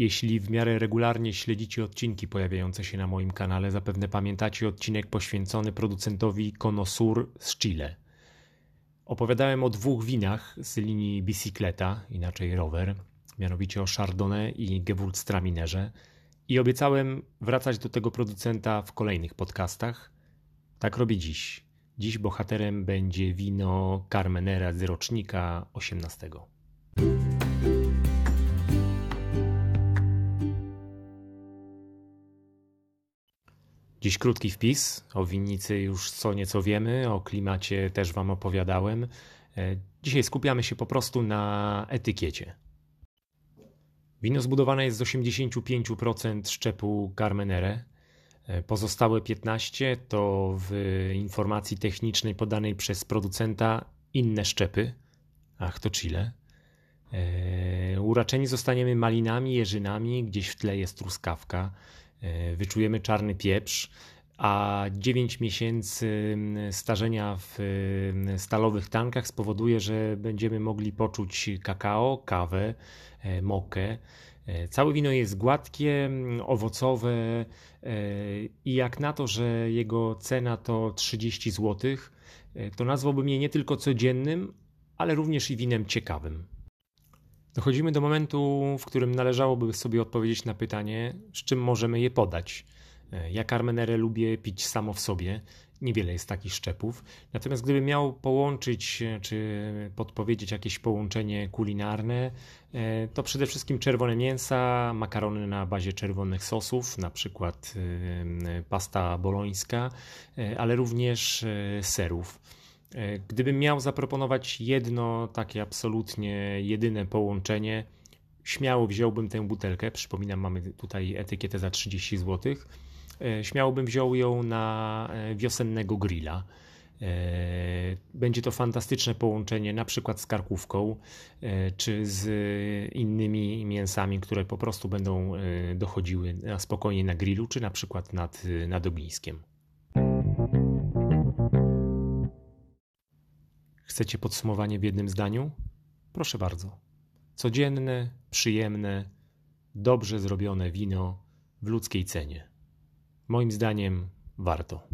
Jeśli w miarę regularnie śledzicie odcinki pojawiające się na moim kanale, zapewne pamiętacie odcinek poświęcony producentowi Konosur z Chile. Opowiadałem o dwóch winach z linii Bicicleta, inaczej rower, mianowicie o Chardonnay i Gewurztraminerze i obiecałem wracać do tego producenta w kolejnych podcastach. Tak robię dziś. Dziś bohaterem będzie wino Carmenera z rocznika 18. Dziś krótki wpis. O winnicy już co nieco wiemy, o klimacie też Wam opowiadałem. E, dzisiaj skupiamy się po prostu na etykiecie. Wino zbudowane jest z 85% szczepu Carmenere. E, pozostałe 15% to w informacji technicznej podanej przez producenta inne szczepy. Ach, to Chile. E, uraczeni zostaniemy malinami, jeżynami, gdzieś w tle jest truskawka. E, wyczujemy czarny pieprz, a 9 miesięcy starzenia w stalowych tankach spowoduje, że będziemy mogli poczuć kakao, kawę, e, mokę. E, całe wino jest gładkie, owocowe i jak na to, że jego cena to 30 zł, to nazwałbym je nie tylko codziennym, ale również i winem ciekawym. Dochodzimy do momentu, w którym należałoby sobie odpowiedzieć na pytanie, z czym możemy je podać. E, ja Carmenere lubię pić samo w sobie, niewiele jest takich szczepów. Natomiast gdybym miał połączyć, e, czy podpowiedzieć jakieś połączenie kulinarne, e, to przede wszystkim czerwone mięsa, makarony na bazie czerwonych sosów, na przykład pasta bolońska, ale również serów. E, gdybym miał zaproponować jedno takie absolutnie jedyne połączenie, śmiało wziąłbym tę butelkę. Przypominam, mamy tutaj etykietę za 30 zł. E, śmiało bym wziął ją na e, wiosennego grilla. Będzie to fantastyczne połączenie, na przykład z karkówką, czy z innymi mięsami, które po prostu będą dochodziły na spokojnie na grillu, czy na przykład nad, nad ogniskiem. Chcecie podsumowanie w jednym zdaniu? Proszę bardzo. Codzienne, przyjemne, dobrze zrobione wino w ludzkiej cenie. Moim zdaniem warto.